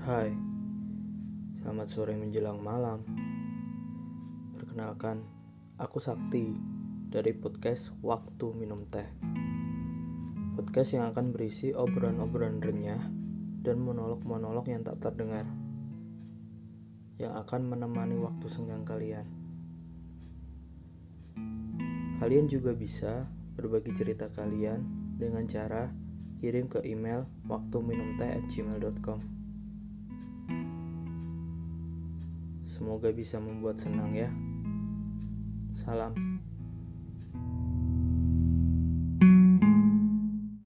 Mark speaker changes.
Speaker 1: Hai, selamat sore menjelang malam. Perkenalkan, aku Sakti dari podcast Waktu Minum Teh. Podcast yang akan berisi obrolan-obrolan renyah dan monolog-monolog yang tak terdengar. Yang akan menemani waktu senggang kalian. Kalian juga bisa berbagi cerita kalian dengan cara kirim ke email waktuminumteh@gmail.com. Semoga bisa membuat senang ya. Salam.